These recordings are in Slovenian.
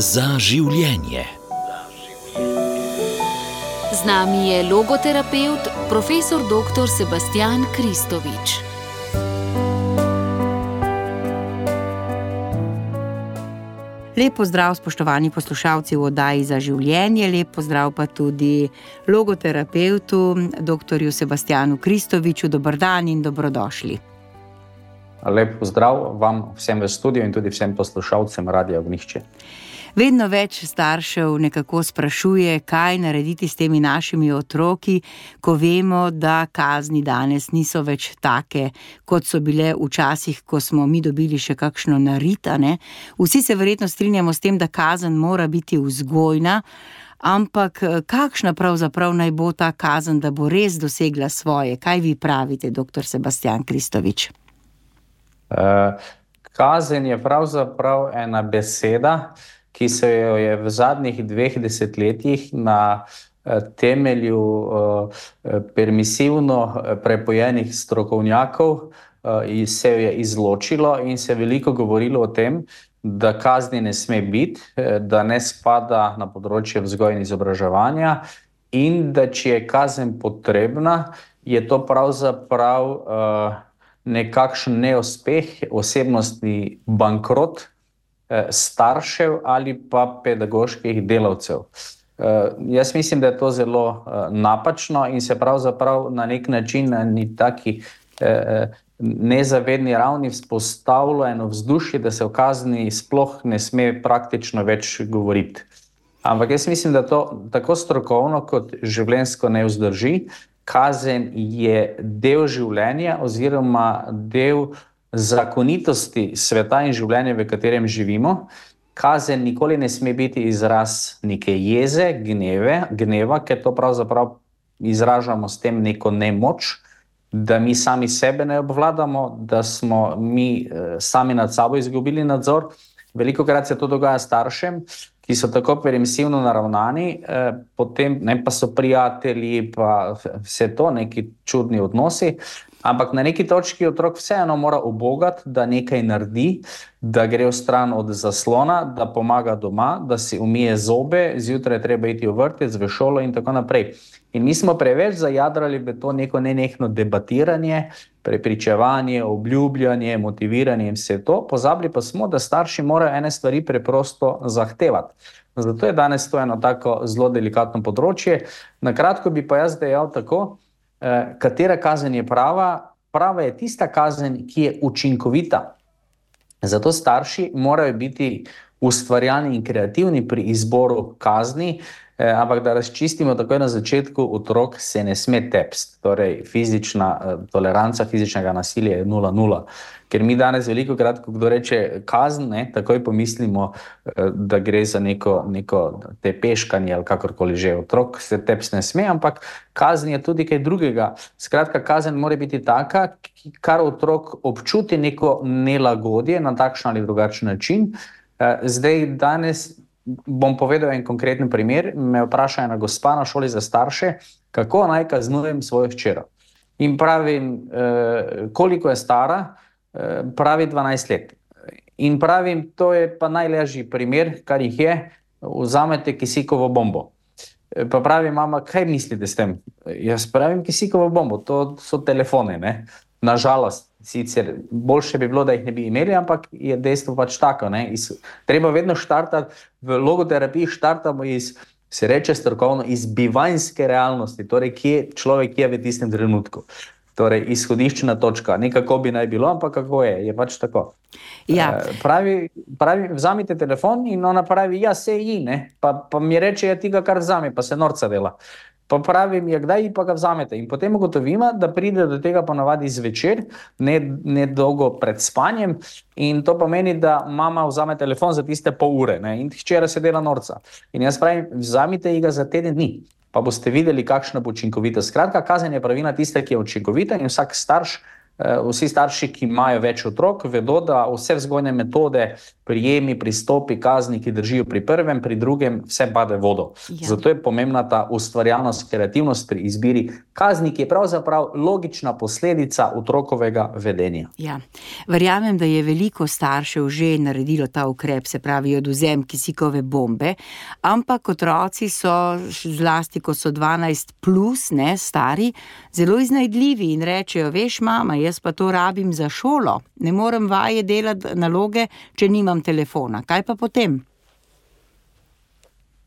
za življenje. Z nami je logoterapeut, profesor dr. Sebastian Kristovič. Lepo zdrav, spoštovani poslušalci v oddaji za življenje, lepo zdrav pa tudi logoterapeutu, dr. Sebastianu Kristoviču. Dobr dan in dobrodošli. Lep pozdrav vam vsem v studiu in tudi vsem poslušalcem Radia Ognišče. Vedno več staršev nekako sprašuje, kaj narediti s temi našimi otroki, ko vemo, da kazni danes niso več take, kot so bile včasih, ko smo mi dobili še kakšno naritane. Vsi se verjetno strinjamo s tem, da kazen mora biti vzgojna. Ampak kakšna pravzaprav naj bo ta kazen, da bo res dosegla svoje? Kaj vi pravite, doktor Sebastian Kristovič? Uh, kazen je pravzaprav ena beseda, ki se jo je v zadnjih dveh desetletjih na uh, temelju uh, permisivno prepojenih strokovnjakov se je izločilo in se je veliko govorilo o tem, da kazni ne sme biti, da ne spada na področje vzgoja in izobraževanja, in da če je kazen potrebna, je to pravzaprav. Uh, nekakšen neuspeh, osebnostni bankrot eh, staršev ali pa pedagoških delavcev. Eh, jaz mislim, da je to zelo eh, napačno in se pravzaprav na nek način na neki nezavedni ravni vzpostavlja eno vzdušje, da se o kazni sploh ne sme praktično več govoriti. Ampak jaz mislim, da to tako strokovno kot življenjsko ne vzdrži kazen je del življenja, oziroma del zakonitosti sveta in življenja, v katerem živimo. Kazen nikoli ne sme biti izraz neke jeze, gneve, gneva, ker to pravzaprav izražamo s tem neko nemoč, da mi sami sebe ne obvladamo, da smo mi eh, sami nad sabo izgubili nadzor. Veliko krat se to dogaja staršem, ki so tako permisivno naravnani, eh, potem ne pa so prijatelji, pa vse to, neki čudni odnosi. Ampak na neki točki otrok vseeno mora obogati, da nekaj naredi, da gre v stran od zaslona, da pomaga doma, da si umije zobe, zjutraj treba iti v vrtec, v šolo in tako naprej. In mi smo preveč zajadrali v to neko nenehno debatiranje, prepričevanje, obljubljanje, motiviranje in vse to, pozabili pa smo, da starši morajo ene stvari preprosto zahtevati. Zato je danes to eno tako zelo delikatno področje. Na kratko bi pa jaz dejal tako, eh, katera kazen je prava. Prava je tista kazen, ki je učinkovita. Zato starši morajo biti ustvarjalni in kreativni pri izboru kazni, Eh, ampak da razčistimo takoj na začetku, otrok se ne sme tepsti. Torej, fizična eh, toleranca fizičnega nasilja je 0,0. Ker mi danes veliko krat, ko kdo reče kazen, ne, takoj pomislimo, eh, da gre za neko, neko tepeškanje ali kakorkoli že. Otrok se tepsti ne sme, ampak kazen je tudi kaj drugega. Skratka, kazen mora biti taka, kar otrok občuti neko nelagodje na takšen ali drugačen način. Zdaj, danes bom povedal en konkreten primer. Me vpraša ena gospa na šoli za starše, kako naj kaznujem svojo hčero. In pravim, eh, koliko je stara, eh, pravi 12 let. In pravim, to je pa najlažji primer, kar jih je, vzamete kisikovo bombo. Eh, pa pravi, mama, kaj mislite s tem? Jaz pravim, kisikovo bombo, to so telefone. Nažalost, Sicer boljše bi bilo, da jih ne bi imeli, ampak je dejstvo pač tako. Iz, treba vedno štartati v logoterapiji, štartamo iz, se reče strokovno, iz bivanjske realnosti, torej kje človek je v tistem trenutku. Torej, izhodiščna točka, ne kako bi naj bilo, ampak kako je, je pač tako. Ja. E, pravi, pravi, vzamite telefon in ona pravi, ja, se ji, pa, pa mi reče, ja, ti ga kar vzame, pa se norca dela. Pa pravim, ja, kdaj pa ga vzamete. In potem ugotovimo, da pride do tega ponovadi zvečer, ne, ne dolgo pred spanjem. In to pomeni, da mama vzame telefon za tiste pol ure ne? in hčera se dela norca. In jaz pravim, vzamite ga za teden dni. Pa boste videli, kakšna bo učinkovita. Skratka, kazen je pravina tista, ki je učinkovita in vsak starš vsi starši, ki imajo več otrok, vedo, da vse vzgojne metode, prijemi, pristopi, kazni, ki držijo pri prvem, pri drugem, vse pade vodo. Ja. Zato je pomembna ta ustvarjalnost, kreativnost pri izbiri kazni, ki je pravzaprav logična posledica otrokovega vedenja. Ja. Verjamem, da je veliko staršev že naredilo ta ukrep, se pravi, oduzem kisikove bombe, ampak otroci so, zlasti ko so 12 plus, ne stari, zelo iznajdljivi in rečejo: Veš, mama, jaz pa to rabim za šolo, ne morem vaje delati naloge, če nimam telefona. Kaj pa potem?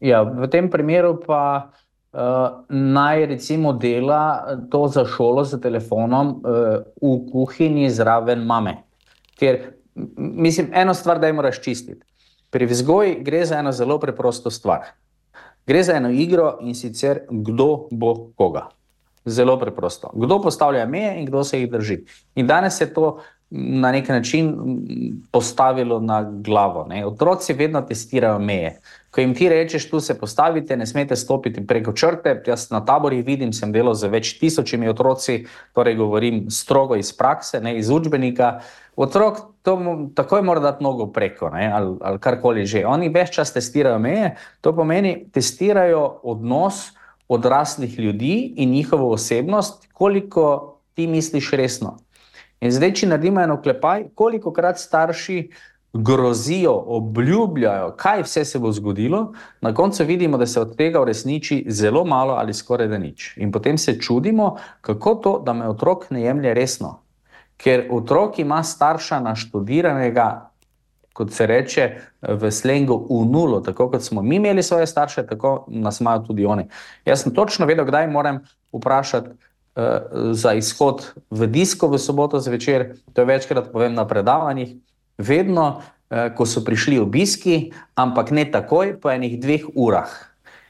Ja, v tem primeru pa uh, naj recimo dela to za šolo z telefonom uh, v kuhinji zraven mame. Ker, mislim, eno stvar, da jim razčistiti. Pri vzgoji gre za eno zelo preprosto stvar. Gre za eno igro in sicer kdo bo koga. Zelo preprosto. Kdo postavlja meje in kdo se jih drži. In danes je to na nek način postavilo na glavo. Ne. Otroci vedno testirajo meje. Ko jim ti rečeš, tu se postavite, ne smete stopiti preko črte. Jaz na taborih vidim, sem delal z več tisočimi otroci, torej govorim strogo iz prakse, ne iz učbenika. Otrok to takoj mora dati nogo preko ne, ali, ali karkoli že. Oni več čas testirajo meje, to pomeni, testirajo odnos odraslih ljudi in njihovo osebnost, koliko ti misliš resno. In zdaj, če naredimo eno klepaj, koliko krat starši grozijo, obljubljajo, kaj vse se bo zgodilo, na koncu vidimo, da se od tega uresniči zelo malo ali skoraj da nič. In potem se čudimo, kako to, da me otrok ne jemlje resno. Ker otrok ima starša naštudiranega kot se reče v slengu, v nulo, tako kot smo mi imeli svoje starše, tako nas imajo tudi oni. Jaz sem točno vedel, kdaj moram vprašati za izhod v disko v soboto zvečer, to je večkrat povem na predavanjih, vedno, uh, ko so prišli obiski, ampak ne takoj, po enih dveh urah.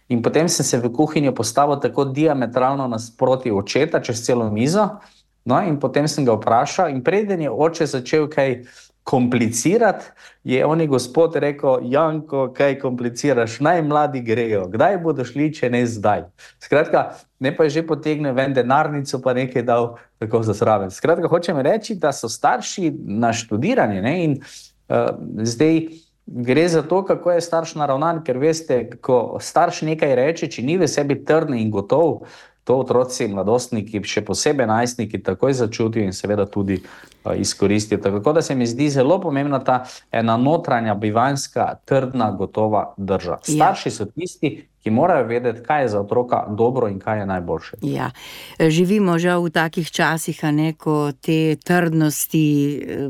In potem sem se v kuhinjo postavil tako diametralno nasproti očeta, čez celo mizo. No, in potem sem ga vprašal, in preden je oče začel kaj komplicirati, je oni gospod rekel: Janko, kaj kompliciraš, naj mladi grejo, kdaj bodo šli, če ne zdaj. Skratka, ne pa je že potegnil ven denarnico, pa nekaj dal tako za zraven. Skratka, hočem reči, da so starši naštudirani ne? in uh, zdaj. Gre za to, kako je starš naravnan, ker veste, ko starš nekaj reče, če ni v sebi trden in gotov, to otroci, mladostniki, še posebej najstniki, takoj začutijo in seveda tudi uh, izkoristijo. Tako da se mi zdi zelo pomembna ta ena notranja, bivanska, trdna, gotova drža. Ja. Starši so tisti, ki morajo vedeti, kaj je za otroka dobro in kaj je najboljše. Ja. Živimo žal v takih časih, ne, ko te trdnosti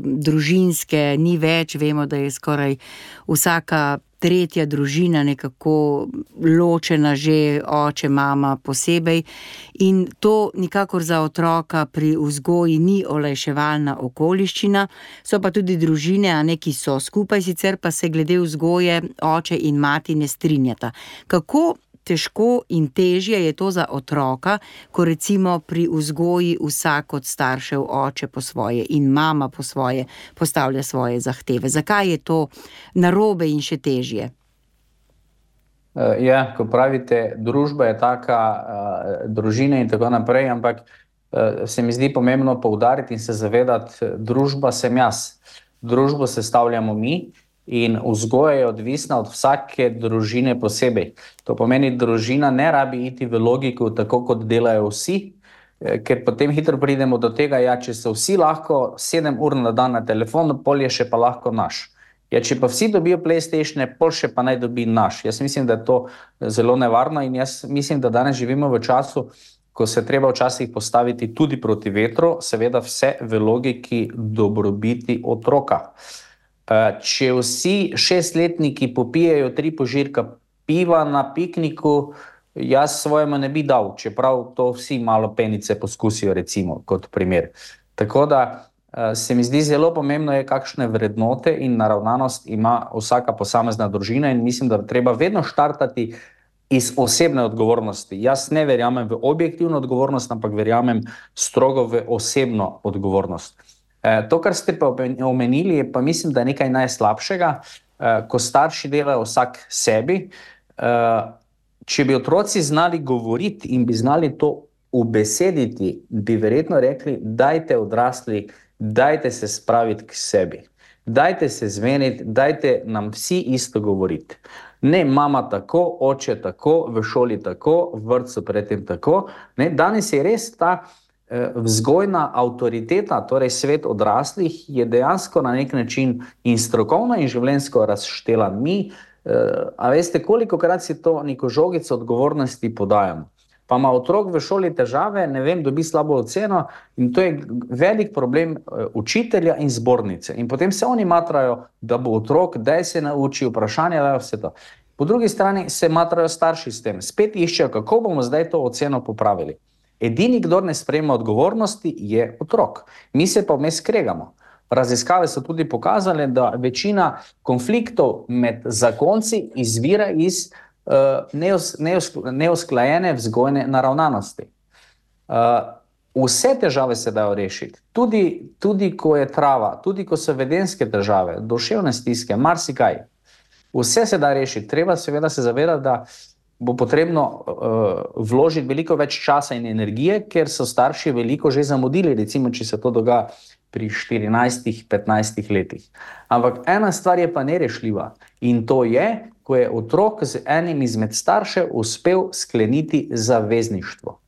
družinske ni več, vemo, da je skoraj vsaka tretja družina, nekako ločena, že oče, mama posebej. In to nikakor za otroka pri vzgoji ni olajševalna okoliščina, so pa tudi družine, a neki so skupaj, sicer pa se glede vzgoje oče in mati ne strinjata. Kako težko in težje je to za otroka, ko recimo pri vzgoji vsak od staršev, oče po svoje in mama po svoje, postavlja svoje zahteve. Zakaj je to narobe in še težje? Uh, ja, ko pravite, družba je taka, uh, družina in tako naprej, ampak uh, se mi zdi pomembno poudariti in se zavedati, da družba sem jaz, družbo sestavljamo mi. In vzgoja je odvisna od vsake družine posebej. To pomeni, da družina ne rabi iti v logiko, tako kot delajo vsi, eh, ker potem hitro pridemo do tega, da ja, če so vsi lahko sedem ur na dan na telefonu, pol je še pa lahko naš. Ja, če pa vsi dobijo PlayStation, pol še pa naj dobi naš. Jaz mislim, da je to zelo nevarno in jaz mislim, da danes živimo v času, ko se treba včasih postaviti tudi proti vetru, seveda vse v logiki dobrobiti otroka. Uh, če vsi šestletniki popijajo tri požirka piva na pikniku, jaz svojemu ne bi dal, čeprav to vsi malo penice poskusijo, recimo, kot primer. Tako da eh, se mi zdi zelo pomembno, je, kakšne vrednote in naravnanost ima vsaka posamezna družina, in mislim, da treba vedno štartati. Iz osebne odgovornosti. Jaz ne verjamem v objektivno odgovornost, ampak verjamem strogo v osebno odgovornost. Eh, to, kar ste pa omenili, je pa mislim, da je nekaj najslabšega, eh, ko starši delajo vsak sebi. Eh, če bi otroci znali govoriti in bi znali to ubesediti, bi verjetno rekli, dajte odrasli, dajte se spraviti k sebi. Dajte se zmeniti, dajte nam vsi isto govoriti. Ne, mama tako, oče tako, v šoli tako, v vrtu predtem tako. Ne, danes je res ta vzgojna avtoriteta, torej svet odraslih, je dejansko na nek način in strokovno in življenjsko razštela. Mi, eh, a veste, koliko krat si to neko žogico odgovornosti podajamo pa ima otrok v šoli težave, ne vem, dobi slabo oceno in to je velik problem eh, učitelja in zbornice. In potem se oni matrajo, da bo otrok, da se nauči vprašanje, da je vse to. Po drugi strani se matrajo starši s tem, spet iščejo, kako bomo zdaj to oceno popravili. Edini, kdo ne sprejema odgovornosti, je otrok. Mi se pa vmes skregamo. Raziskave so tudi pokazale, da večina konfliktov med zakonci izvira iz uh, uh, neusklajene vzgojne naravnanosti. Uh, vse težave se dajo rešiti, tudi, tudi ko je trava, tudi ko so vedenske težave, duševne stiske, marsikaj. Vse se da rešiti. Treba seveda se zavedati, da bo potrebno uh, vložiti veliko več časa in energije, ker so starši veliko že zamudili, recimo, če se to dogaja pri 14-15 letih. Ampak ena stvar je pa nerešljiva in to je, ko je otrok z enim izmed staršev uspel skleniti zavezništvo.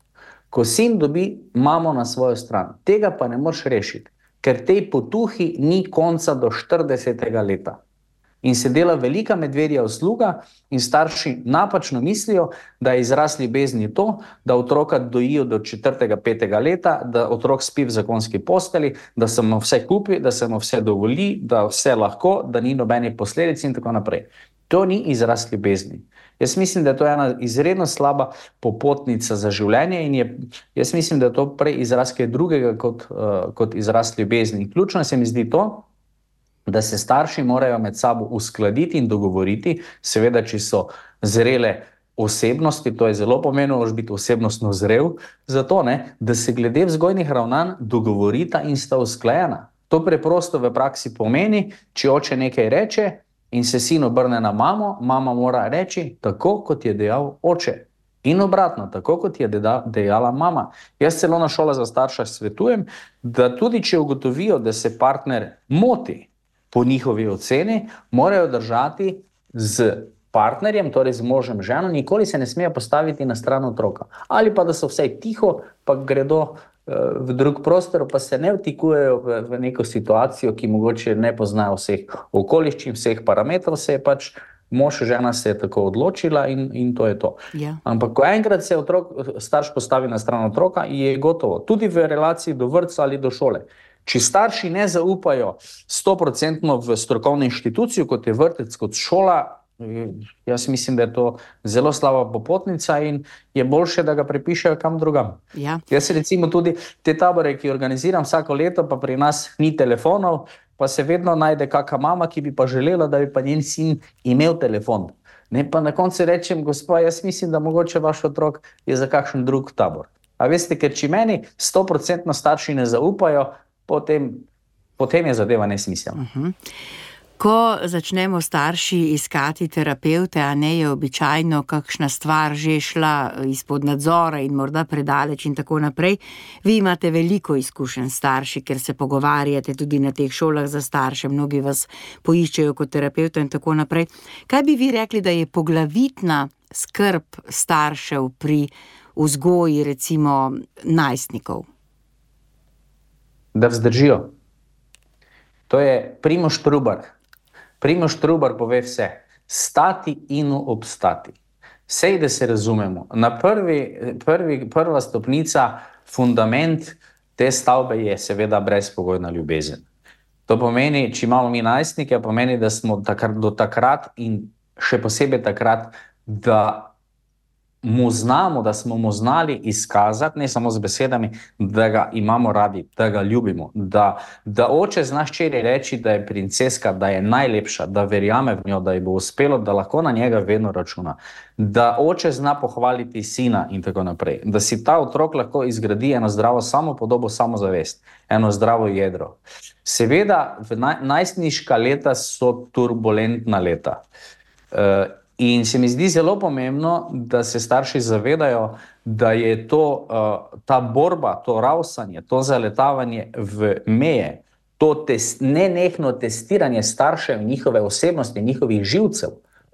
Ko sin dobi mamo na svojo stran, tega pa ne moreš rešiti, ker tej potuhi ni konca do 40. leta. In se dela velika medvedja usluga, in starši napačno mislijo, da je izraz ljubezni to, da otroka dojijo do 4. 5. leta, da otrok spi v zakonski posteli, da se mu vse kupi, da se mu vse dovoli, da vse lahko, da ni nobenih posledic in tako naprej. To ni izraz ljubezni. Jaz mislim, da je to ena izredno slaba popotnica za življenje, in je, jaz mislim, da je to prej izraz kaj drugega kot, uh, kot izraz ljubezni. Ključno se mi zdi to, da se starši morajo med sabo uskladiti in dogovoriti, seveda, če so zrele. Osebnosti, to je zelo pomembno, da biti osebnostno zrel, zato ne, da se glede vzgojnih ravnanj dogovorita in sta usklajena. To preprosto v praksi pomeni, če oče nekaj reče, in se sin obrne na mamo, mama mora reči, tako kot je dejal oče. In obratno, tako kot je dejala mama. Jaz celo na šolah za starša svetujem, da tudi če ugotovijo, da se partner moti po njihovi oceni, morajo držati z partnerjem, torej z možem, ženo, nikoli se ne smejo postaviti na stran otroka. Ali pa da so vsaj tiho, pa gredo v drug prostor, pa se ne vtikujejo v, v neko situacijo, ki mogoče ne poznajo vseh okoliščin, vseh parametrov, se je pač mož, žena se je tako odločila in, in to je to. Ja. Ampak, ko enkrat se otrok, starš postavi na stran otroka, je gotovo, tudi v relaciji do vrca ali do šole. Če starši ne zaupajo 100% v strokovno inštitucijo, kot je vrtec, kot šola, Jaz mislim, da je to zelo slaba popotnica in je boljše, da ga prepišejo kam drugam. Ja. Jaz recimo tudi te tabore, ki jih organiziram vsako leto, pa pri nas ni telefonov, pa se vedno najde kakšna mama, ki bi pa želela, da bi pa njen sin imel telefon. Ne pa na koncu rečem, gospod, jaz mislim, da mogoče vaš otrok je za kakšen drug tabor. A veste, ker če meni 100% starši ne zaupajo, potem, potem je zadeva nesmiselna. Uh mhm. -huh. Ko začnemo starši iskati terapeute, a ne je običajno kakšna stvar že šla izpod nadzora in morda predaleč in tako naprej. Vi imate veliko izkušenj starši, ker se pogovarjate tudi na teh šolah za starše, mnogi vas poiščejo kot terapeuta in tako naprej. Kaj bi vi rekli, da je poglavitna skrb staršev pri vzgoji recimo najstnikov? Da vzdržijo. To je primoš trubar. Primoš Trubar pove vse: stati in obstati. Vse, da se razumemo. Na prvi, prvi, prva stopnica, fundament te stavbe je seveda brezpogojna ljubezen. To pomeni, če imamo mi najstnike, pomeni, da smo takrat, do takrat in še posebej takrat, da mu znamo, da smo mu znali izkazati, ne samo z besedami, da ga imamo radi, da ga ljubimo, da, da oče zna ščiri reči, da je princeska, da je najlepša, da verjame v njo, da ji bo uspelo, da lahko na njega vedno računa, da oče zna pohvaliti sina in tako naprej, da si ta otrok lahko izgradi eno zdravo samopodobo, samozavest, eno zdravo jedro. Seveda, naj, najstniška leta so turbulentna leta. Uh, In se mi zdi zelo pomembno, da se starši zavedajo, da je to, uh, ta borba, to ravsanje, to zaletavanje v meje, to tes, nenehno testiranje staršev, njihove osebnosti, njihovih živcev,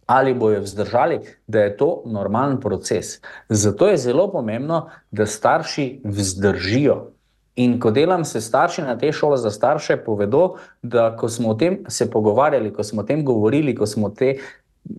ali bojo vzdržali, da je to normalen proces. Zato je zelo pomembno, da starši vzdržijo. In ko delam se starši na te šole za starše, povedo, da ko smo o tem se pogovarjali, ko smo o tem govorili, ko smo te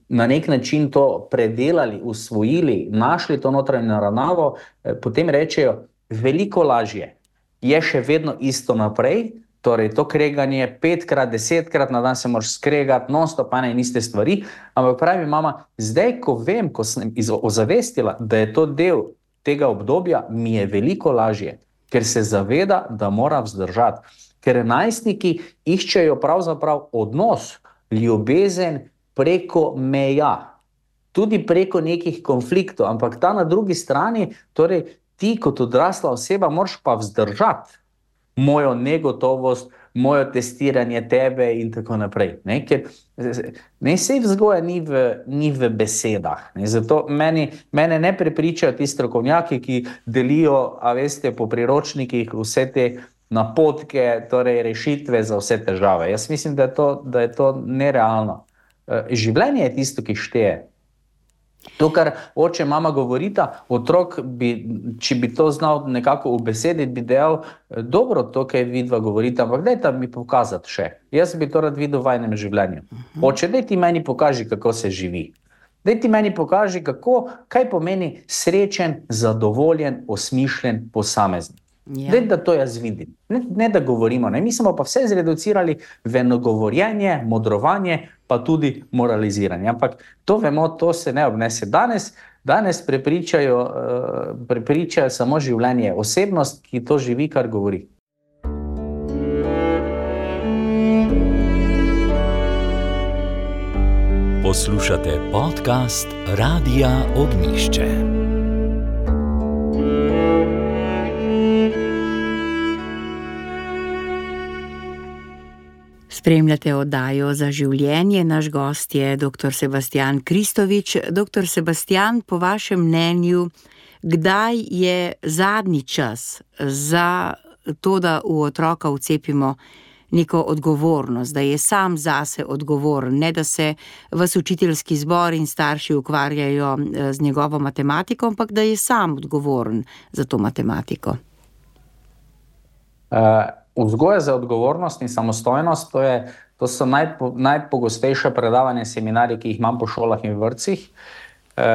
na nek način to predelali, usvojili, našli to notranjo naravnavo, eh, potem rečejo, veliko lažje je še vedno isto naprej. Torej, to kreganje petkrat, desetkrat na dan se moraš skregati, non-stop, pa ne iste stvari. Ampak pravi mama, zdaj, ko vem, ko sem ozavestila, da je to del tega obdobja, mi je veliko lažje, ker se zaveda, da mora vzdržati. Ker najstniki iščejo pravzaprav odnos, ljubezen, preko meja, tudi preko nekih konfliktov, ampak ta na drugi strani, torej ti kot odrasla oseba, moraš pa vzdržati mojo negotovost, moje testiranje tebe in tako naprej. Ne, Ker, ne vse vzgoja ni v, ni v besedah. Ne, zato meni, mene ne prepričajo ti strokovnjaki, ki delijo, a veste, po priročnikih vse te. Napotke, torej rešitve za vse težave. Jaz mislim, da je to, da je to nerealno. Eh, življenje je tisto, ki šteje. To, kar oče in mama govorita, otrok, bi, če bi to znal nekako v besedi, bi dejal, eh, dobro, to, kar vi dva govorite, ampak daj tam mi pokazati še. Jaz bi to rad videl v vajnem življenju. Mhm. Oče, daj ti meni pokaži, kako se živi. Daj ti meni pokaži, kako, kaj pomeni srečen, zadovoljen, osmišljen posameznik. Ja. Ne, da to jaz vidim, ne, ne da govorimo. Ne. Mi smo pa vse zreducirali v eno govorjenje, modrovanje, pa tudi moraliziranje. Ampak to vemo, to se ne obnese. Danes, danes prepričajo, uh, prepričajo samo življenje, osebnost, ki to živi, kar govori. Poslušate podcast Radia Ognišče. Spremljate oddajo za življenje, naš gost je dr. Sebastian Kristovič. Dr. Sebastian, po vašem mnenju, kdaj je zadnji čas za to, da v otroka vcepimo neko odgovornost, da je sam zase odgovoren, ne da se vas učiteljski zbor in starši ukvarjajo eh, z njegovo matematiko, ampak da je sam odgovoren za to matematiko? Uh. Vzgoja za odgovornost in samostojnost, to, je, to so najpo, najpogostejše predavanja, seminarji, ki jih imam po šolah in vrtcih. E,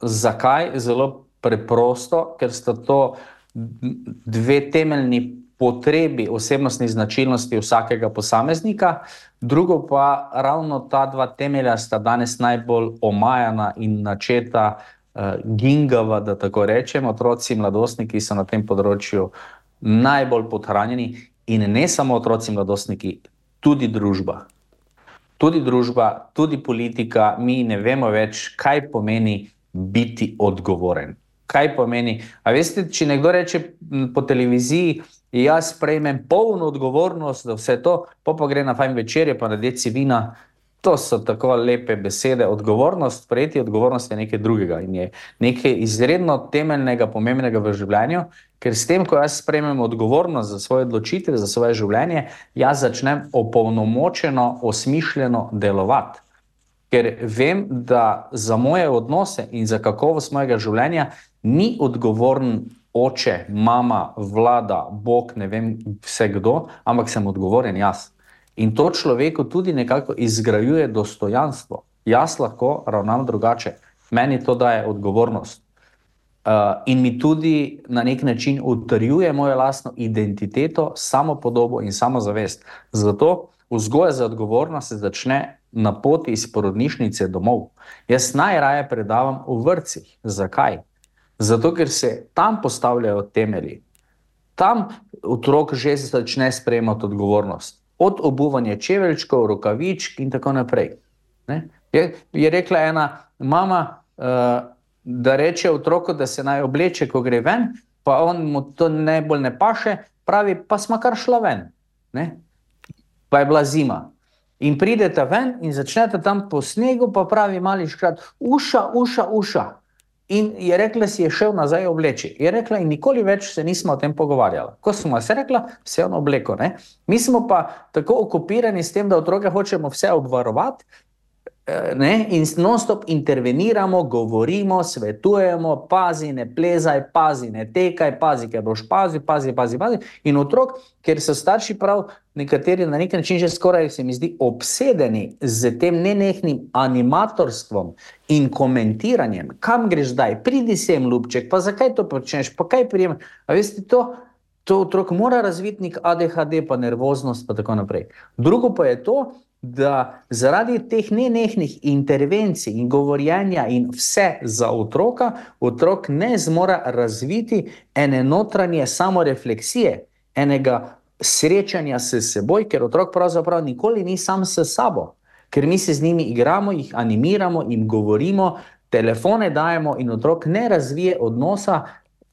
zakaj? Zelo preprosto, ker sta to dve temeljni potrebi osebnostnih značilnosti vsakega posameznika, drugo pa ravno ta dva temelja sta danes najbolj omajana in načeta, uh, gingava, da tako rečem, otroci in mladostniki so na tem področju najbolj podhranjeni in ne samo otroci mladostniki, tudi družba. Tudi družba, tudi politika, mi ne vemo več, kaj pomeni biti odgovoren. Kaj pomeni? A veste, če nekdo reče po televiziji, jaz prejmem polno odgovornost za vse to, pa pa gre na fajn večer, pa na deci vina, To so tako lepe besede. Odgovornost, prejeti odgovornost je nekaj drugega in je nekaj izredno temeljnega, pomembnega v življenju, ker s tem, ko jaz sprejmem odgovornost za svoje odločitve, za svoje življenje, jaz začnem opolnomočeno, osmišljeno delovati. Ker vem, da za moje odnose in za kakovost mojega življenja ni odgovoren oče, mama, vlada, Bog, ne vem, vse kdo, ampak sem odgovoren jaz. In to človeku tudi nekako izgrajuje dostojanstvo. Jaz lahko ravnam drugače, meni to daje odgovornost. Uh, in mi tudi na nek način utrjuje mojo lastno identiteto, samo podobo in samozavest. Zato vzgoja za odgovornost se začne na poti iz porodnišnice domov. Jaz najraje predavam v vrtcih. Zakaj? Zato, ker se tam postavljajo temelji, tam otrok že začne sprejemati odgovornost od obuvanja čeveljčkov, rokavičk in tako naprej. Je, je rekla ena mama, uh, da reče otroku, da se naj obleče, ko gre ven, pa on mu to najbolj ne paše, pravi, pa smo kar šla ven. Ne? Pa je bila zima. In pridete ven in začnete tam po snegu, pa pravi mali škrat, uša, uša, uša. In je rekla, si je šel nazaj obleči. Je rekla, in nikoli več se nismo o tem pogovarjali. Ko smo se rekla, vse je ono obleko. Ne? Mi smo pa tako okupirani s tem, da otroke hočemo vse obvarovati, ne, in non-stop interveniramo, govorimo, svetujemo, pazi, ne plezaj, pazi, ne tekaj, pazi, ker boš pazi, pazi, pazi, pazi. In otrok, ker so starši prav, nekateri na nek način že skoraj se mi zdi obsedeni z tem nenehnim animatorstvom in komentiranjem, kam greš zdaj, pridi sem, ljubček, pa zakaj to počneš, pa kaj prijem. A veste, to, to otrok mora razviti nek ADHD, pa nervoznost, pa tako naprej. Drugo pa je to, da zaradi teh nenehnih intervencij in govorjenja in vse za otroka, otrok ne zmore razviti ene notranje samorefleksije, enega srečanja s seboj, ker otrok pravzaprav nikoli ni sam s sabo, ker mi se z njimi igramo, jih animiramo, jim govorimo, telefone dajemo in otrok ne razvije odnosa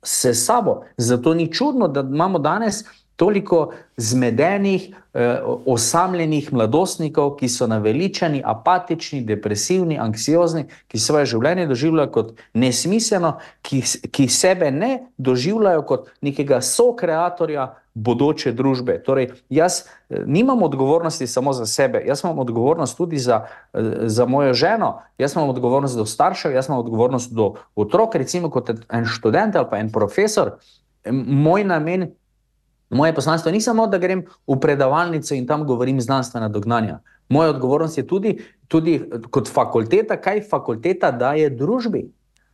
s sabo. Zato ni čudno, da imamo danes toliko zmedenih, eh, osamljenih mladostnikov, ki so naveličani, apatični, depresivni, anksiozni, ki svoje življenje doživljajo kot nesmiselno, ki, ki sebe ne doživljajo kot nekega sokreatorja bodoče družbe. Torej, jaz eh, nimam odgovornosti samo za sebe, jaz imam odgovornost tudi za, eh, za mojo ženo, jaz imam odgovornost do staršev, jaz imam odgovornost do otrok, recimo kot en študent ali pa en profesor. Moj namen Moje poslanstvo ni samo, da grem v predavalnico in tam govorim znanstvena dognanja. Moja odgovornost je tudi, tudi kot fakulteta, kaj fakulteta daje družbi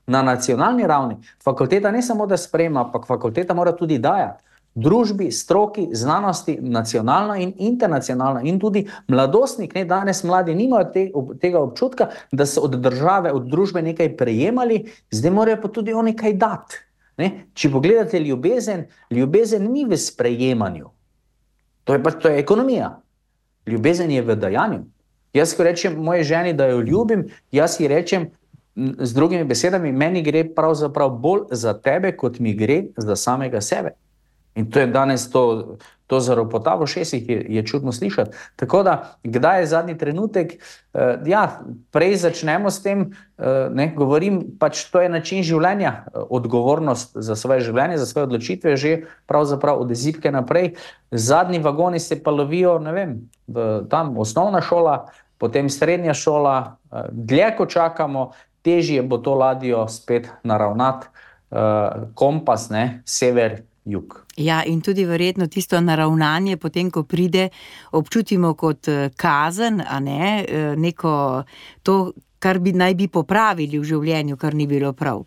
na nacionalni ravni. Fakulteta ne samo, da sprejema, ampak fakulteta mora tudi dajati družbi, stroki, znanosti, nacionalno in internacionalno. In tudi mladostnik, ne danes mladi, nimajo te, tega občutka, da so od države, od družbe nekaj prejemali, zdaj morajo pa tudi oni kaj dati. Ne? Če pogledate ljubezen, ljubezen ni v sprejemanju, to je pač to je ekonomija. Ljubezen je v dajanju. Jaz, ko rečem moji ženi, da jo ljubim, jaz ji rečem z drugimi besedami, meni gre pravzaprav bolj za tebe, kot mi gre za samega sebe. In to je danes to, to zaropotavo šestih, je, je čudno slišati. Tako da, kdaj je zadnji trenutek, uh, ja, prej začnemo s tem, uh, ne, govorim, pač to je način življenja, uh, odgovornost za svoje življenje, za svoje odločitve, že pravzaprav od zipke naprej. Zadnji vagoni se pa lovijo, ne vem, v, tam osnovna šola, potem srednja šola, uh, dlje ko čakamo, težje bo to ladjo spet naravnati, uh, kompas, ne, sever. Jug. Ja, in tudi verjetno tisto naravnanje, potem ko pride, občutimo kot eh, kazen, a ne eh, neko to, kar bi naj bi popravili v življenju, kar ni bilo prav.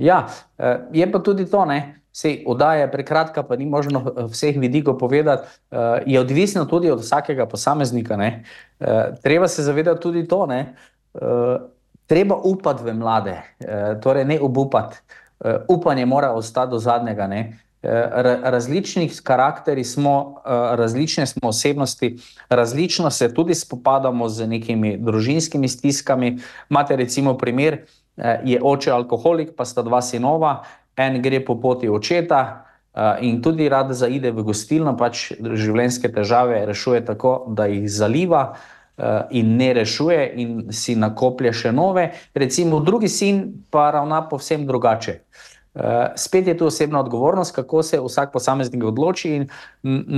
Ja, eh, je pa tudi to, ne. Sej, odaja je prekratka, pa ni možno vseh vidikov povedati. Je odvisno tudi od vsakega posameznika. Ne. Treba se zavedati tudi to, da treba upati v mlade, torej ne obupati. Upanje mora ostati do zadnjega. Ne. Različnih karakterij smo, različne smo osebnosti, različno se tudi spopadamo z nekimi družinskimi stiskami. Imate recimo primer, je oče alkoholik, pa sta dva sinova, en gre po poti očeta in tudi rad zaide v gostilno, pač življenjske težave rešuje tako, da jih zaliva in ne rešuje in si nakoplje še nove. Recimo drugi sin pa ravna povsem drugače. Uh, spet je tu osebna odgovornost, kako se vsak posameznik odloči, in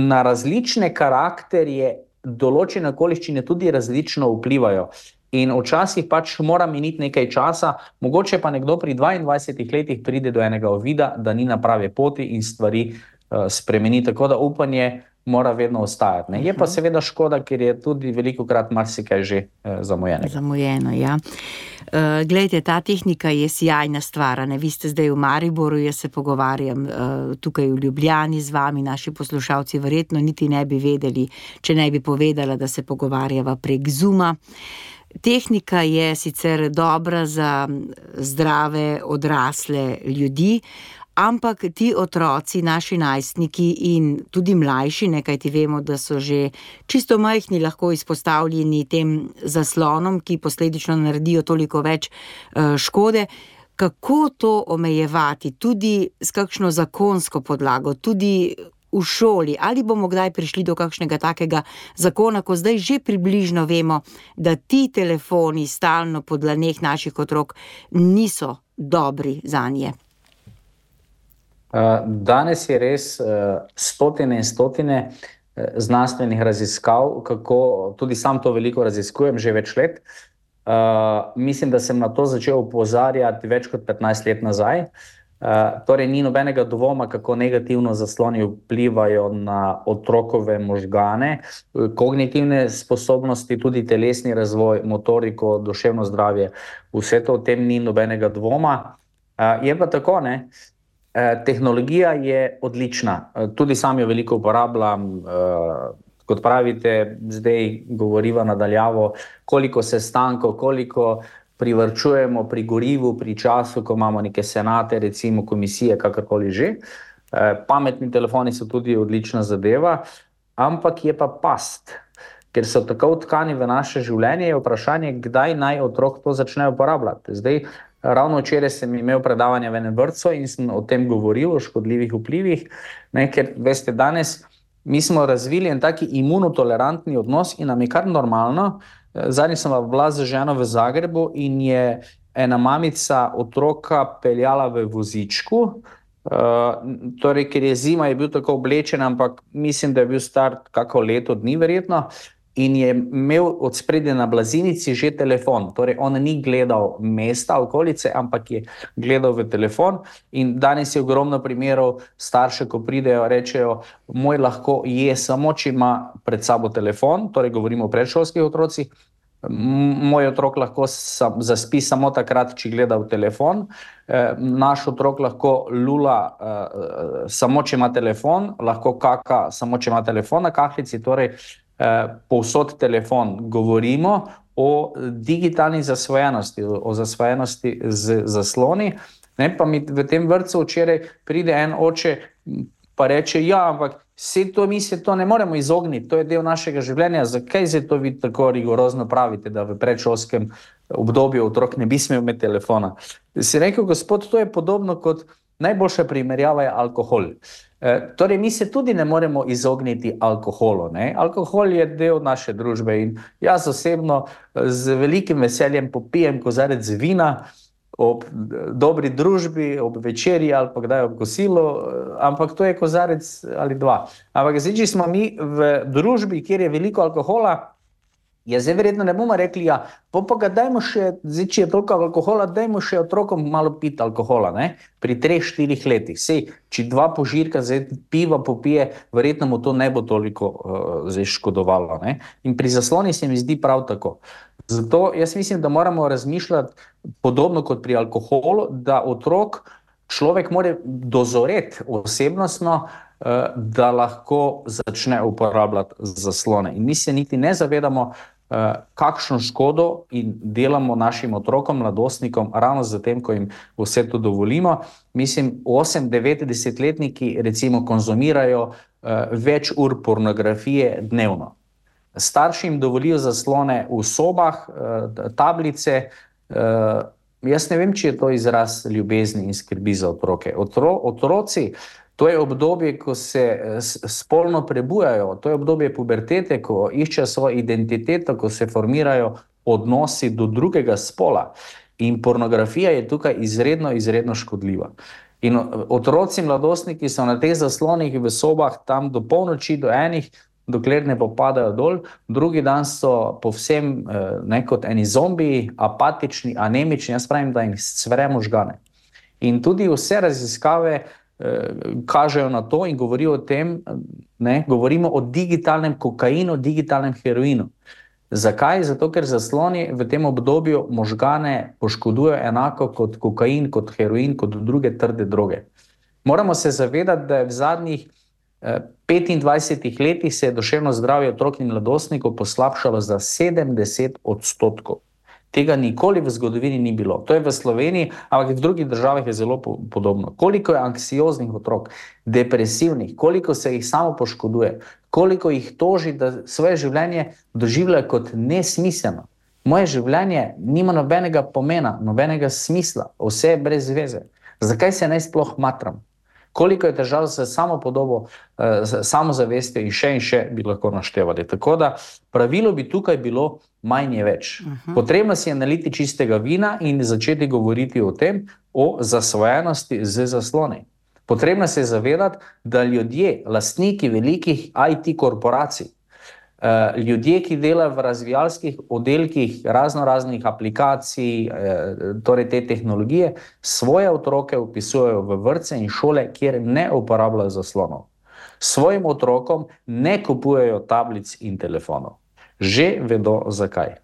na različne karakterje, določene okoliščine tudi različno vplivajo. In včasih pač mora miniti nekaj časa, mogoče pa nekdo pri 22 letih pride do enega ovida, da ni na pravi poti in stvari spremeni. Tako da upanje mora vedno ostajati. Ne? Je pa mhm. seveda škoda, ker je tudi veliko krat marsikaj že eh, zamujeno. Zamujeno, ja. Uh, glejte, ta tehnika je sjajna stvar. Ne? Vi ste zdaj v Mariboru, jaz se pogovarjam uh, tukaj v Ljubljani z vami, naši poslušalci verjetno niti ne bi vedeli, če ne bi povedala, da se pogovarjava prek Zuma. Tehnika je sicer dobra za zdrave, odrasle ljudi, Ampak ti otroci, naši najstniki in tudi mlajši, nekaj ti vemo, da so že čisto majhni, lahko izpostavljeni tem zaslonom, ki posledično naredijo toliko več uh, škode. Kako to omejevati, tudi s kakšno zakonsko podlago, tudi v šoli, ali bomo kdaj prišli do kakšnega takega zakona, ko zdaj že približno vemo, da ti telefoni stalno po dlaneh naših otrok niso dobri za nje. Danes je res stotine in stotine znanstvenih raziskav, kako tudi sam to veliko raziskujem, že več let. Uh, mislim, da sem na to začel opozarjati več kot 15 let nazaj. Uh, torej, ni nobenega dvoma, kako negativno zasloni vplivajo na otrokove možgane, kognitivne sposobnosti, tudi telesni razvoj, motoriko, duševno zdravje. Vse to o tem ni nobenega dvoma. Uh, je pa tako, ne? Tehnologija je odlična, tudi sam jo veliko uporabljam, kot pravite, zdaj govorimo nadaljavo, koliko sestankov, koliko privrčujemo pri gorivu, pri času, ko imamo neke senate, recimo komisije, kakorkoli že. Eh, pametni telefoni so tudi odlična zadeva, ampak je pa past. Ker so tako vtkani v naše življenje, je vprašanje, kdaj naj otrok to začne uporabljati. Zdaj, ravno včeraj sem imel predavanje v enem vrtu in sem o tem govoril, o škodljivih vplivih. Ne, ker veste, danes mi smo razvili en taki imunotolerantni odnos in nam je kar normalno. Zadnji sem bila z ženo v Zagrebu in je ena mamica otroka peljala v vozičku. Uh, torej, ker je zima, je bil tako oblečen, ampak mislim, da je bil star kako leto dni, verjetno in je imel od spredje na blazinici že telefon. Torej, on ni gledal mesta, okolice, ampak je gledal v telefon. In danes je ogromno primerov staršev, ko pridejo in rečejo: Moj lahko je samo, če ima pred sabo telefon, torej govorimo o predšolskih otrocih. Moj otrok lahko sam, zaspi samo takrat, če gleda v telefon. E, naš otrok lahko lula e, samo, če ima telefon, lahko kaka samo, če ima telefon na kahlici. Torej, povsod telefon, govorimo o digitalni zasvojenosti, o zasvojenosti z zasloni. Ne, pa mi v tem vrtu včeraj pride en oče in reče: Ja, ampak vse to mi se to ne moremo izogniti, to je del našega življenja. Zakaj se to vi tako rigorozno pravite, da v predšolskem obdobju otrok ne bi smel imeti telefona? Si rekel, gospod, to je podobno kot najboljša primerjava je alkohol. E, torej, mi se tudi ne moremo izogniti alkoholu. Ne? Alkohol je del naše družbe in jaz osebno z velikim veseljem popijem kozarec vina ob dobri družbi, ob večerji ali pa kdaj ob kosilu, ampak to je kozarec ali dva. Ampak zdaj, če smo mi v družbi, kjer je veliko alkohola, Ja, zdaj, verjetno ne bomo rekli, da ja, pa dajmo še, zdaj, če je toliko alkohola, dajmo še otrokom malo piti alkohola. Ne? Pri treh, štirih letih. Sej, če dva požirka zdaj, piva popije, verjetno mu to ne bo toliko uh, škodovalo. Ne? In pri zasloni se mi zdi prav tako. Zato jaz mislim, da moramo razmišljati podobno kot pri alkoholu, da otrok človek mora dozoreti osebnostno. Uh, da lahko začne uporabljati zaslone. In mi se niti ne zavedamo, Eh, kakšno škodo in delamo našim otrokom, mladostnikom, ravno z tem, ko jim vse to dovolimo. Mislim, 8-90-letniki recimo konzumirajo uh, več ur pornografije dnevno. Starši jim dovolijo zaslone v sobah, uh, tablice. Jaz ne vem, če je to izraz ljubezni in skrbi za otroke. Otro, otroci, uh, To je obdobje, ko se eh, spolno prebujajo, to je obdobje pubertete, ko iščejo svojo identiteto, ko se formirajo odnosi do drugega spola. In pornografija je tukaj izredno, izredno škodljiva. In eh, otroci, mladostniki so na teh zaslonih v sobah tam do polnoči, do enih, dokler ne popadajo dol, drugi dan so povsem eh, ne kot eni zombiji, apatični, anemični, jaz pravim, da jim svere možgane. In tudi vse raziskave, kažejo na to in govorijo o tem, da govorimo o digitalnem kokainu, digitalnem heroinu. Zakaj? Zato, ker zasloni v tem obdobju možgane poškodujejo enako kot kokain, kot heroin, kot druge trde droge. Moramo se zavedati, da je v zadnjih 25 eh, letih se je duševno zdravje otrok in mladostnikov poslabšalo za 70 odstotkov. Tega nikoli v zgodovini ni bilo. To je v Sloveniji, ampak v drugih državah je zelo podobno. Koliko je anksioznih otrok, depresivnih, koliko se jih samo poškoduje, koliko jih toži, da svoje življenje doživljajo kot nesmiselno. Moje življenje nima nobenega pomena, nobenega smisla, vse je brez veze. Zakaj se naj sploh matram? Koliko je težav z samo podobo, z samozavestjo in še in še bi lahko naštevali. Tako da pravilo bi tukaj bilo manj je več. Uh -huh. Potrebno si je naliti čistega vina in začeti govoriti o tem, o zasvojenosti z zasloni. Potrebno se je zavedati, da ljudje, lastniki velikih IT korporacij, eh, ljudje, ki delajo v razvijalskih oddelkih razno raznih aplikacij, eh, torej te tehnologije, svoje otroke upisujejo v vrtce in šole, kjer ne uporabljajo zaslonov. Svojim otrokom ne kupujejo tablic in telefonov. Že vedo zakaj.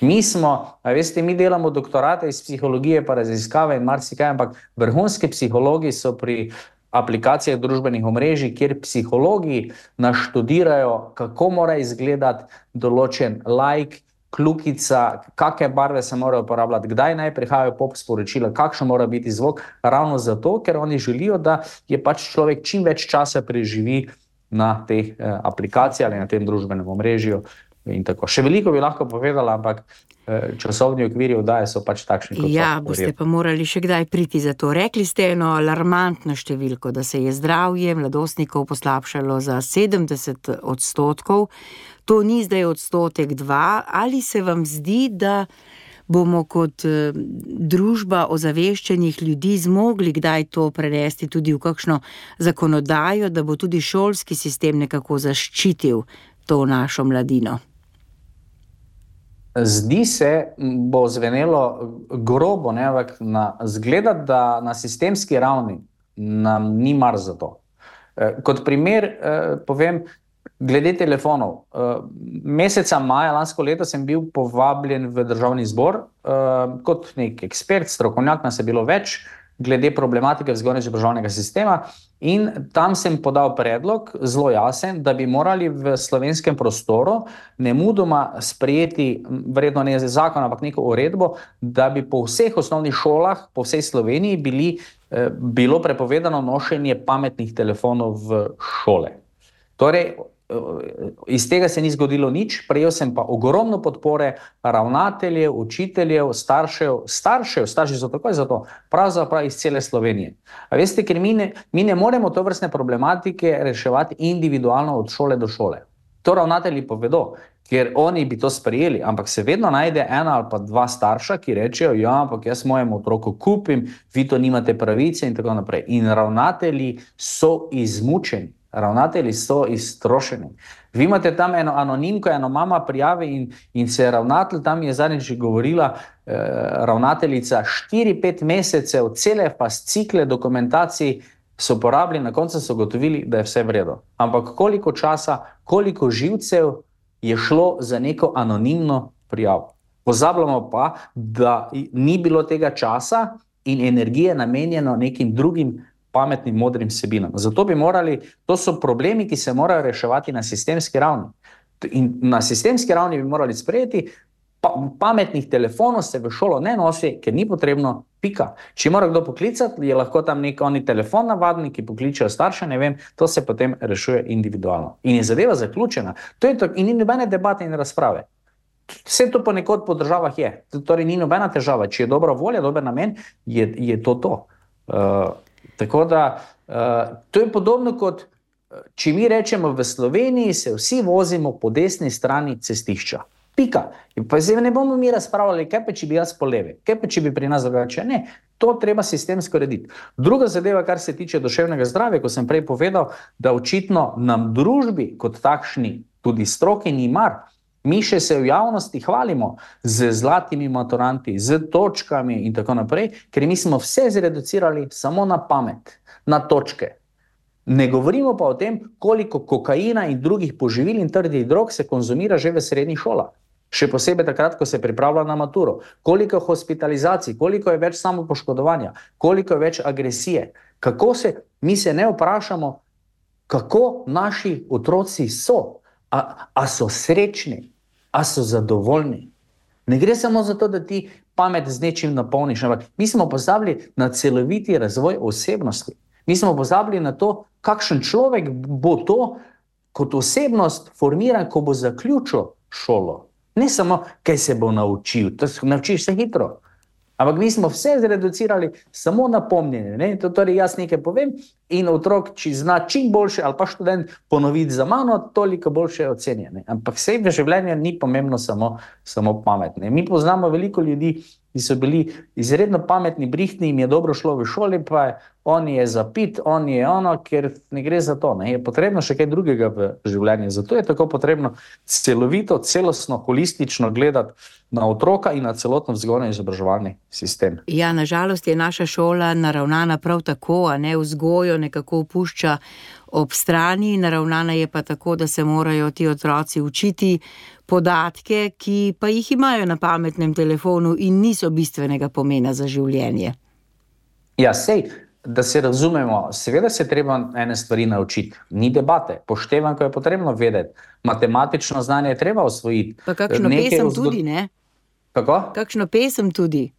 Mi smo, veste, mi delamo doktorate iz psihologije, pa raziskave in marsikaj, ampak vrhunski psihologi so pri aplikacijah družbenih omrežij, kjer psihologi naštudirajo, kako mora izgledati določen like, klukica, kakšne barve se morajo uporabljati, kdaj naj prihajajo pop sporočila, kakšen mora biti zvok. Ravno zato, ker oni želijo, da je pač človek čim več časa preživi na teh eh, aplikacijah ali na tem družbenem omrežju. Še veliko bi lahko povedala, ampak eh, časovni okviri vdaje so pač takšni. Ja, so, boste pa morali še kdaj priti za to. Rekli ste eno alarmantno številko, da se je zdravje mladostnikov poslabšalo za 70 odstotkov. To ni zdaj odstotek dva. Ali se vam zdi, da bomo kot eh, družba ozaveščenih ljudi zmogli kdaj to prenesti tudi v kakšno zakonodajo, da bo tudi šolski sistem nekako zaščitil to našo mladino? Zdi se, bo zvenelo grobo, ne, ampak zgleda, da na sistemski ravni nam ni mar za to. Eh, kot primer, eh, povem, glede telefonov. Eh, meseca maja lansko leto sem bil povabljen v državni zbor kot nek ekspert, strokovnjak, nas je bilo več glede problematike vzgojno-izobraževalnega sistema. In tam sem podal predlog, zelo jasen, da bi morali v slovenskem prostoru ne mudoma sprejeti, verjetno ne za zakon, ampak neko uredbo, da bi po vseh osnovnih šolah, po vsej Sloveniji, bili, eh, bilo prepovedano nošenje pametnih telefonov v šole. Torej, iz tega se ni zgodilo nič, prejel sem pa ogromno podpore ravnateljev, učiteljev, staršev, staršev, starši so takoj za to, pravzaprav iz cele Slovenije. A veste, ker mi ne, mi ne moremo to vrstne problematike reševati individualno od šole do šole. To ravnatelji povedo, ker oni bi to sprejeli, ampak se vedno najde ena ali pa dva starša, ki rečejo: Ja, ampak jaz mojemu otroku kupim, vi to nimate pravice in tako naprej. In ravnatelji so izmučeni ravnatelji so iztrošeni. Vi imate tam eno anonimko, eno mama prijavi in, in se ravnatelj tam je zadnjič govorila, eh, ravnateljica, 4-5 mesecev, cele fascikle dokumentacij so porabili, na koncu so gotovili, da je vse vredno. Ampak koliko časa, koliko živcev je šlo za neko anonimno prijavo. Pozabljamo pa, da ni bilo tega časa in energije namenjeno nekim drugim pametnim, modrim sebinam. Zato bi morali, to so problemi, ki se morajo reševati na sistemski ravni. In na sistemski ravni bi morali sprejeti, pa, pametnih telefonov se v šolo ne nosi, ker ni potrebno, pika. Če mora kdo poklicati, je lahko tam nek oni telefon navadni, ki pokličejo starše, ne vem, to se potem rešuje individualno. In je zadeva zaključena. To je to, in ni nobene debate in razprave. Vse to ponekod po državah je. Torej, ni nobena težava. Če je dobra volja, dober namen, je, je to to. Uh, Tako da uh, to je podobno kot eh, če mi rečemo, v Sloveniji se vsi vozimo po desni strani cestišča. Pika. Pa zdaj ne bomo mi razpravljali, kaj pa če bi jaz po levi, kaj pa če bi pri nas drugače. Ne, to treba sistemsko urediti. Druga zadeva, kar se tiče duševnega zdravja, ko sem prej povedal, da očitno nam družbi kot takšni, tudi stroki, ni mar. Mi še se v javnosti hvalimo z zlatimi maturanti, z točkami in tako naprej, ker mi smo vse zreducirali samo na pamet, na točke. Ne govorimo pa o tem, koliko kokaina in drugih poživil in trdih drog se konzumira že v srednjih šolah. Še posebej takrat, ko se pripravlja na maturo. Koliko je hospitalizacij, koliko je več samopoškodovanja, koliko je več agresije. Kako se, mi se ne vprašamo, kako naši otroci so, a, a so srečni, a so zadovoljni. Ne gre samo za to, da ti pamet z nečim napolniš, ampak mi smo pozabili na celoviti razvoj osebnosti. Mi smo pozabili na to, kakšen človek bo to kot osebnost formiran, ko bo zaključil šolo. Ne samo, kaj se bo naučil, to se naučiš se hitro. Ampak mi smo vse zreducirali samo na pomnjenje. To, torej, jaz nekaj povem in otrok, če zna čim boljše, ali pa študent ponoviti za mano, toliko boljše ocenjene. Ampak vse v življenju ni pomembno samo, samo pametne. Mi poznamo veliko ljudi, ki so bili izredno pametni, brihtni, jim je dobro šlo v šoli, pa je on je zapit, on je ono, ker ne gre za to. Ne. Je potrebno še kaj drugega v življenju. Zato je tako potrebno celovito, celostno, holistično gledati na otroka in na celotno vzgojno izobraževalni sistem. Ja, nažalost je naša šola naravnana prav tako, a ne vzgojo nekako opušča ob strani, naravnana je pa tako, da se morajo ti otroci učiti podatke, ki pa jih imajo na pametnem telefonu in niso bistvenega pomena za življenje. Ja, sej, da se razumemo, seveda se treba ene stvari naučiti, ni debate, poštevam, ko je potrebno vedeti. Matematično znanje je treba osvojiti. Pa kakšno Nekaj pesem vzgo... tudi, ne? Kako? Kakšno pesem tudi.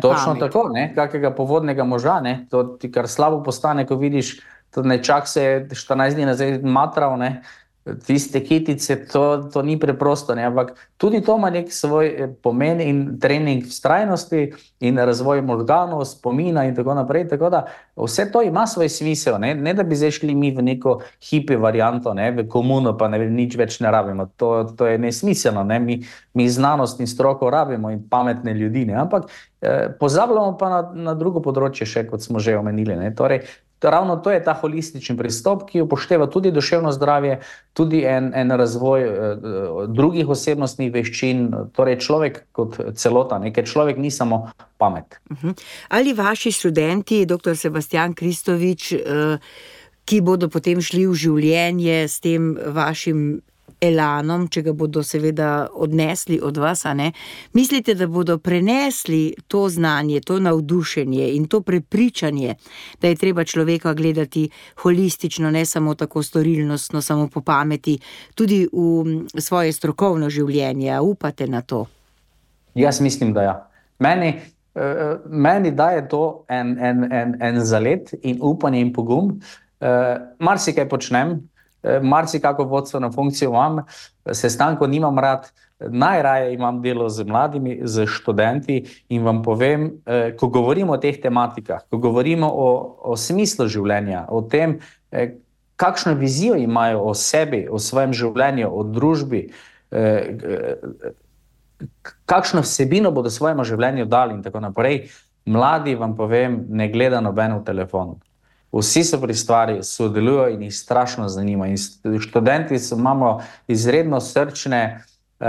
Točno tako, ne? kakega povodnega moža, ne? to ti kar slabo postane, ko vidiš, da nečak se je 14 dni nazaj matral, ne? Tiste kitice, to, to ni preprosto. Ne? Ampak tudi to ima nek svoj eh, pomen in trening vztrajnosti in razvoj možganov, spomina in tako naprej. Tako da vse to ima svoj smisel. Ne, ne da bi zdaj šli mi v neko hipi varianto, ne? v komuno, pa ne, nič več ne rabimo. To, to je nesmiselno. Ne? Mi, mi znanost in stroko rabimo in pametne ljudi. Ne? Ampak eh, pozabljamo pa na, na drugo področje, še kot smo že omenili. Torej, ravno to je ta holistični pristop, ki upošteva tudi duševno zdravje, tudi en, en razvoj eh, drugih osebnostnih veščin, torej človek kot celota, nekaj človek ni samo pamet. Mhm. Ali vaši študenti, dr. Sebastian Kristovič, eh, ki bodo potem šli v življenje s tem vašim elanom, če ga bodo seveda odnesli od vas, mislite, da bodo prenesli to znanje, to navdušenje in to prepričanje, da je treba človeka gledati holistično, ne samo tako storilnostno, samo po pameti, tudi v svoje strokovno življenje. Upate na to? Jaz mislim, da ja. Meni. Uh, meni daje to en, en, en, en zalet in upanje in pogum. Uh, Mar si kaj počnem, Eh, marsikako vodstveno funkcijo imam, sestankov nimam rad, najraje imam delo z mladimi, z študenti in vam povem, eh, ko govorimo o teh tematikah, ko govorimo o, o smislu življenja, o tem, eh, kakšno vizijo imajo o sebi, o svojem življenju, o družbi, kakšno vsebino bodo svojemu življenju dali in tako naprej, mladi vam povem, ne gleda noben v telefonu. Vsi so pri stvari, sodelujo in jih strašno zanima. In študenti so, imamo izredno srčne, uh,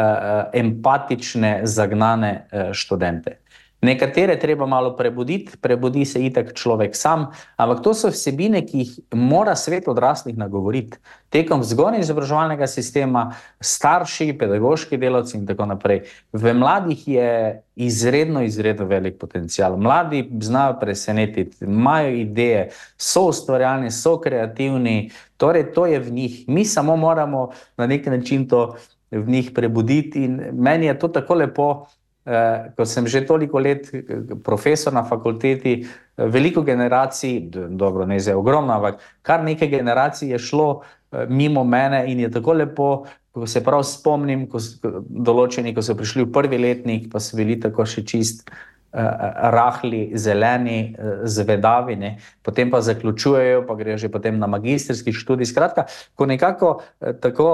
empatične, zagnane uh, študente. Nekatere treba malo prebuditi, prebudi se itak človek sam, ampak to so vsebine, ki jih mora svet odraslih nagovoriti. Tekom vzgojno izobraževalnega sistema, starši, pedagoški delavci in tako naprej. V mladih je izredno, izredno velik potencial. Mladi znajo presenetiti, imajo ideje, so ustvarjalni, so kreativni, torej to je v njih. Mi samo moramo na nek način to v njih prebuditi in meni je to tako lepo. Eh, ko sem že toliko let eh, profesor na fakulteti, eh, veliko generacij, dobro, ne zdaj ogromno, ampak kar nekaj generacij je šlo mimo mene in je tako lepo, ko se prav spomnim, ko so določeni, ko so prišli v prvi letnik, pa so bili tako še čist. Rahli, zeleni, zvedavi, ne? potem pa zaključujejo, pa grejo že potem na magistrski študij. Skratka, ko nekako tako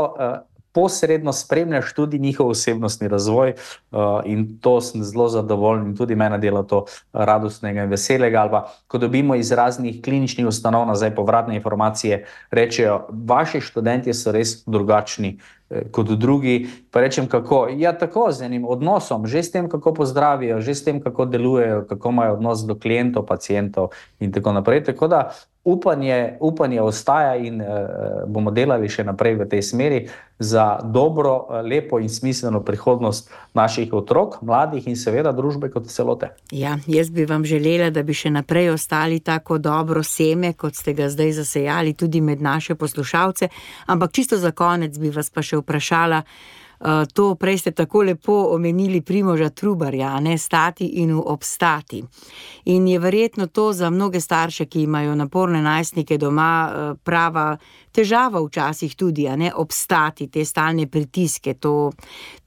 posredno spremljaš tudi njihov osebnostni razvoj, uh, in to sem zelo zadovoljen, in tudi meni dela to radostnega in veselega. Ali pa, ko dobimo iz raznih kliničnih ustanov nazaj povratne informacije, rečejo, vaši študenti so res drugačni. Eh, kot drugi, pa rečem, kako je ja, tako z enim odnosom, že s tem, kako pozdravijo, že s tem, kako delujejo, kako imajo odnos do klientov, pacijentov in tako naprej. Tako da upanje, upanje ostaja in uh, bomo delali še naprej v tej smeri za dobro, uh, lepo in smiselno prihodnost naših otrok, mladih in seveda družbe kot celote. Ja, jaz bi vam želela, da bi še naprej ostali tako dobro seme, kot ste ga zdaj zasejali tudi med naše poslušalce. Ampak čisto za konec bi vas pa še vprašala. Uh, to prej ste tako lepo omenili Primoža Trubarja, ne stati in obstati. In je verjetno to za mnoge starše, ki imajo naporne najstnike doma, uh, prava težava včasih tudi, a ne obstati te stalne pritiske, to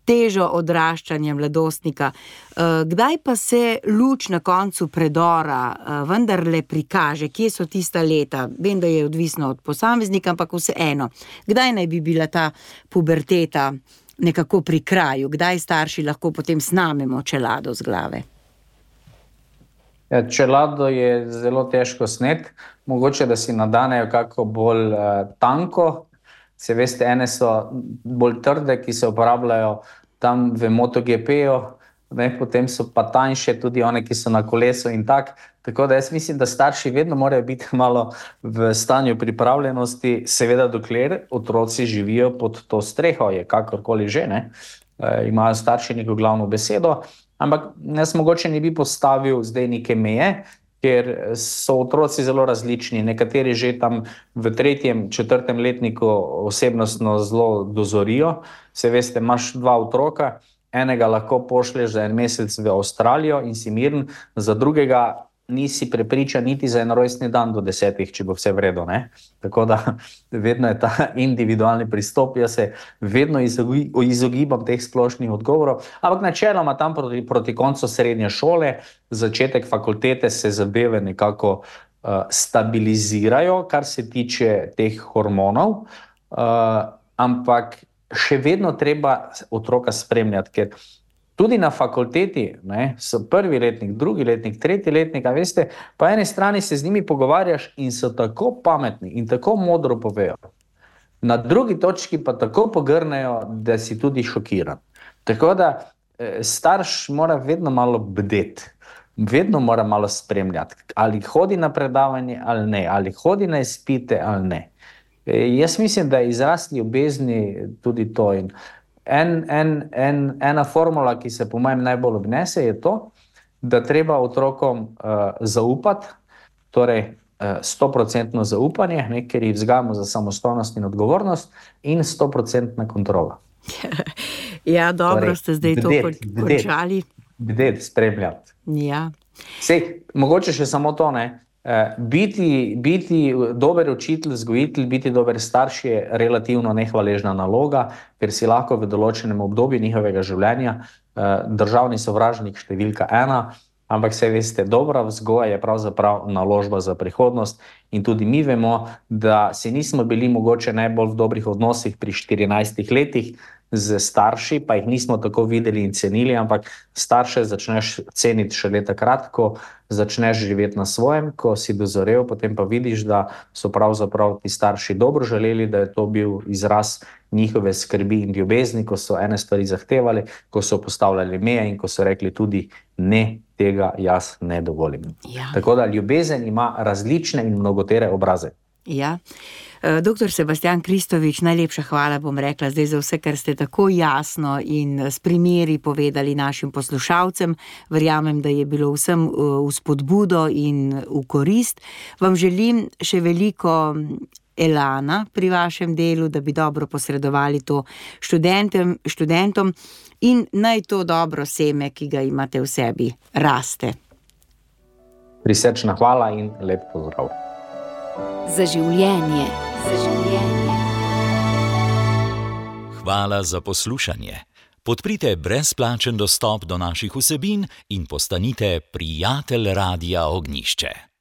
težo odraščanja mladostnika. Uh, kdaj pa se luč na koncu predora vendarle prikaže, kje so tista leta? Vem, da je odvisno od posameznika, ampak vseeno. Kdaj naj bi bila ta puberteta? Nekako pri kraju, kdaj starši lahko potem snamemo čelado z glave. Ja, čelado je zelo težko sneti, mogoče da si nadanejo kako bolj uh, tanko. Se veste, ene so bolj trde, ki se uporabljajo tam v MotoGP-ju, ne, potem so pa tanjše, tudi one, ki so na kolesu in tako. Tako da jaz mislim, da starši vedno morajo biti malo v stanju pripravljenosti, seveda, dokler otroci živijo pod to streho, je kakorkoli že, ne, e, imajo starši neko glavno besedo. Ampak jaz mogoče ne bi postavil zdaj neke meje. Ker so otroci zelo različni, nekateri že tam v tretjem, četrtem letniku osebnostno zelo dozorijo. Se veste, imaš dva otroka, enega lahko pošlješ za en mesec v Avstralijo in si miren, za drugega nisi prepričan niti za en rojstni dan do desetih, če bo vse vredno. Tako da vedno je ta individualni pristop. Jaz se vedno izogibam teh splošnih odgovorov, ampak načeloma tam proti, proti koncu srednje šole, začetek fakultete se zadeve nekako uh, stabilizirajo, kar se tiče teh hormonov. Uh, ampak še vedno treba otroka spremljati, ker tudi na fakulteti ne, so prvi letnik, drugi letnik, tretji letnik, veste, po eni strani se z njimi pogovarjaš in so tako pametni in tako modro povejo. Na drugi točki pa tako pogrnejo, da si tudi šokiran. Tako da eh, starš mora vedno malo bdeti. Vedno mora malo spremljati, ali hodi na predavanje ali ne, ali hodi na izpite ali ne. E, jaz mislim, da je izraz ljubezni tudi to. In en, en, en, ena formula, ki se po mojem najbolj obnese, je to, da treba otrokom uh, zaupati, torej stoprocentno uh, zaupanje, ne, ker jih vzgajamo za samostojnost in odgovornost, in stoprocentna kontrola. ja, dobro torej, ste zdaj bdet, to končali. Bdet, spremljati. Ja. Sej, mogoče še samo to ne. Eh, biti, biti dober učitelj, vzgojitelj, biti dober starš je relativno nehvaležna naloga, ker si lahko v določenem obdobju njihovega življenja eh, državni sovražnik številka ena. Ampak, vse veste, dobra vzgoja je pravzaprav naložba za prihodnost. In tudi mi vemo, da si nismo bili mogoče najbolj v dobrih odnosih pri 14 letih, z starši, pa jih nismo tako videli in cenili, ampak starše začneš ceniti šele takrat, ko začneš živeti na svojem, ko si dozorel, potem pa vidiš, da so pravzaprav ti starši dobro želeli, da je to bil izraz njihove skrbi in ljubezni, ko so ene stvari zahtevali, ko so postavljali meje in ko so rekli tudi ne. Tega jaz ne dovolim. Ja. Tako da ljubezen ima različne in mnogotere obraze. Ja. Eh, doktor Sebastian Kristovič, najlepša hvala bom rekla zdaj za vse, kar ste tako jasno in s primeri povedali našim poslušalcem. Verjamem, da je bilo vsem eh, v spodbudo in v korist. Vam želim še veliko elana pri vašem delu, da bi dobro posredovali to študentem, študentom in naj to dobro seme, ki ga imate v sebi, raste. Prisrčna hvala in lep pozdrav. Za življenje za življenje. Hvala za poslušanje. Podprite brezplačen dostop do naših vsebin in postanite prijatelj Radia Ognišče.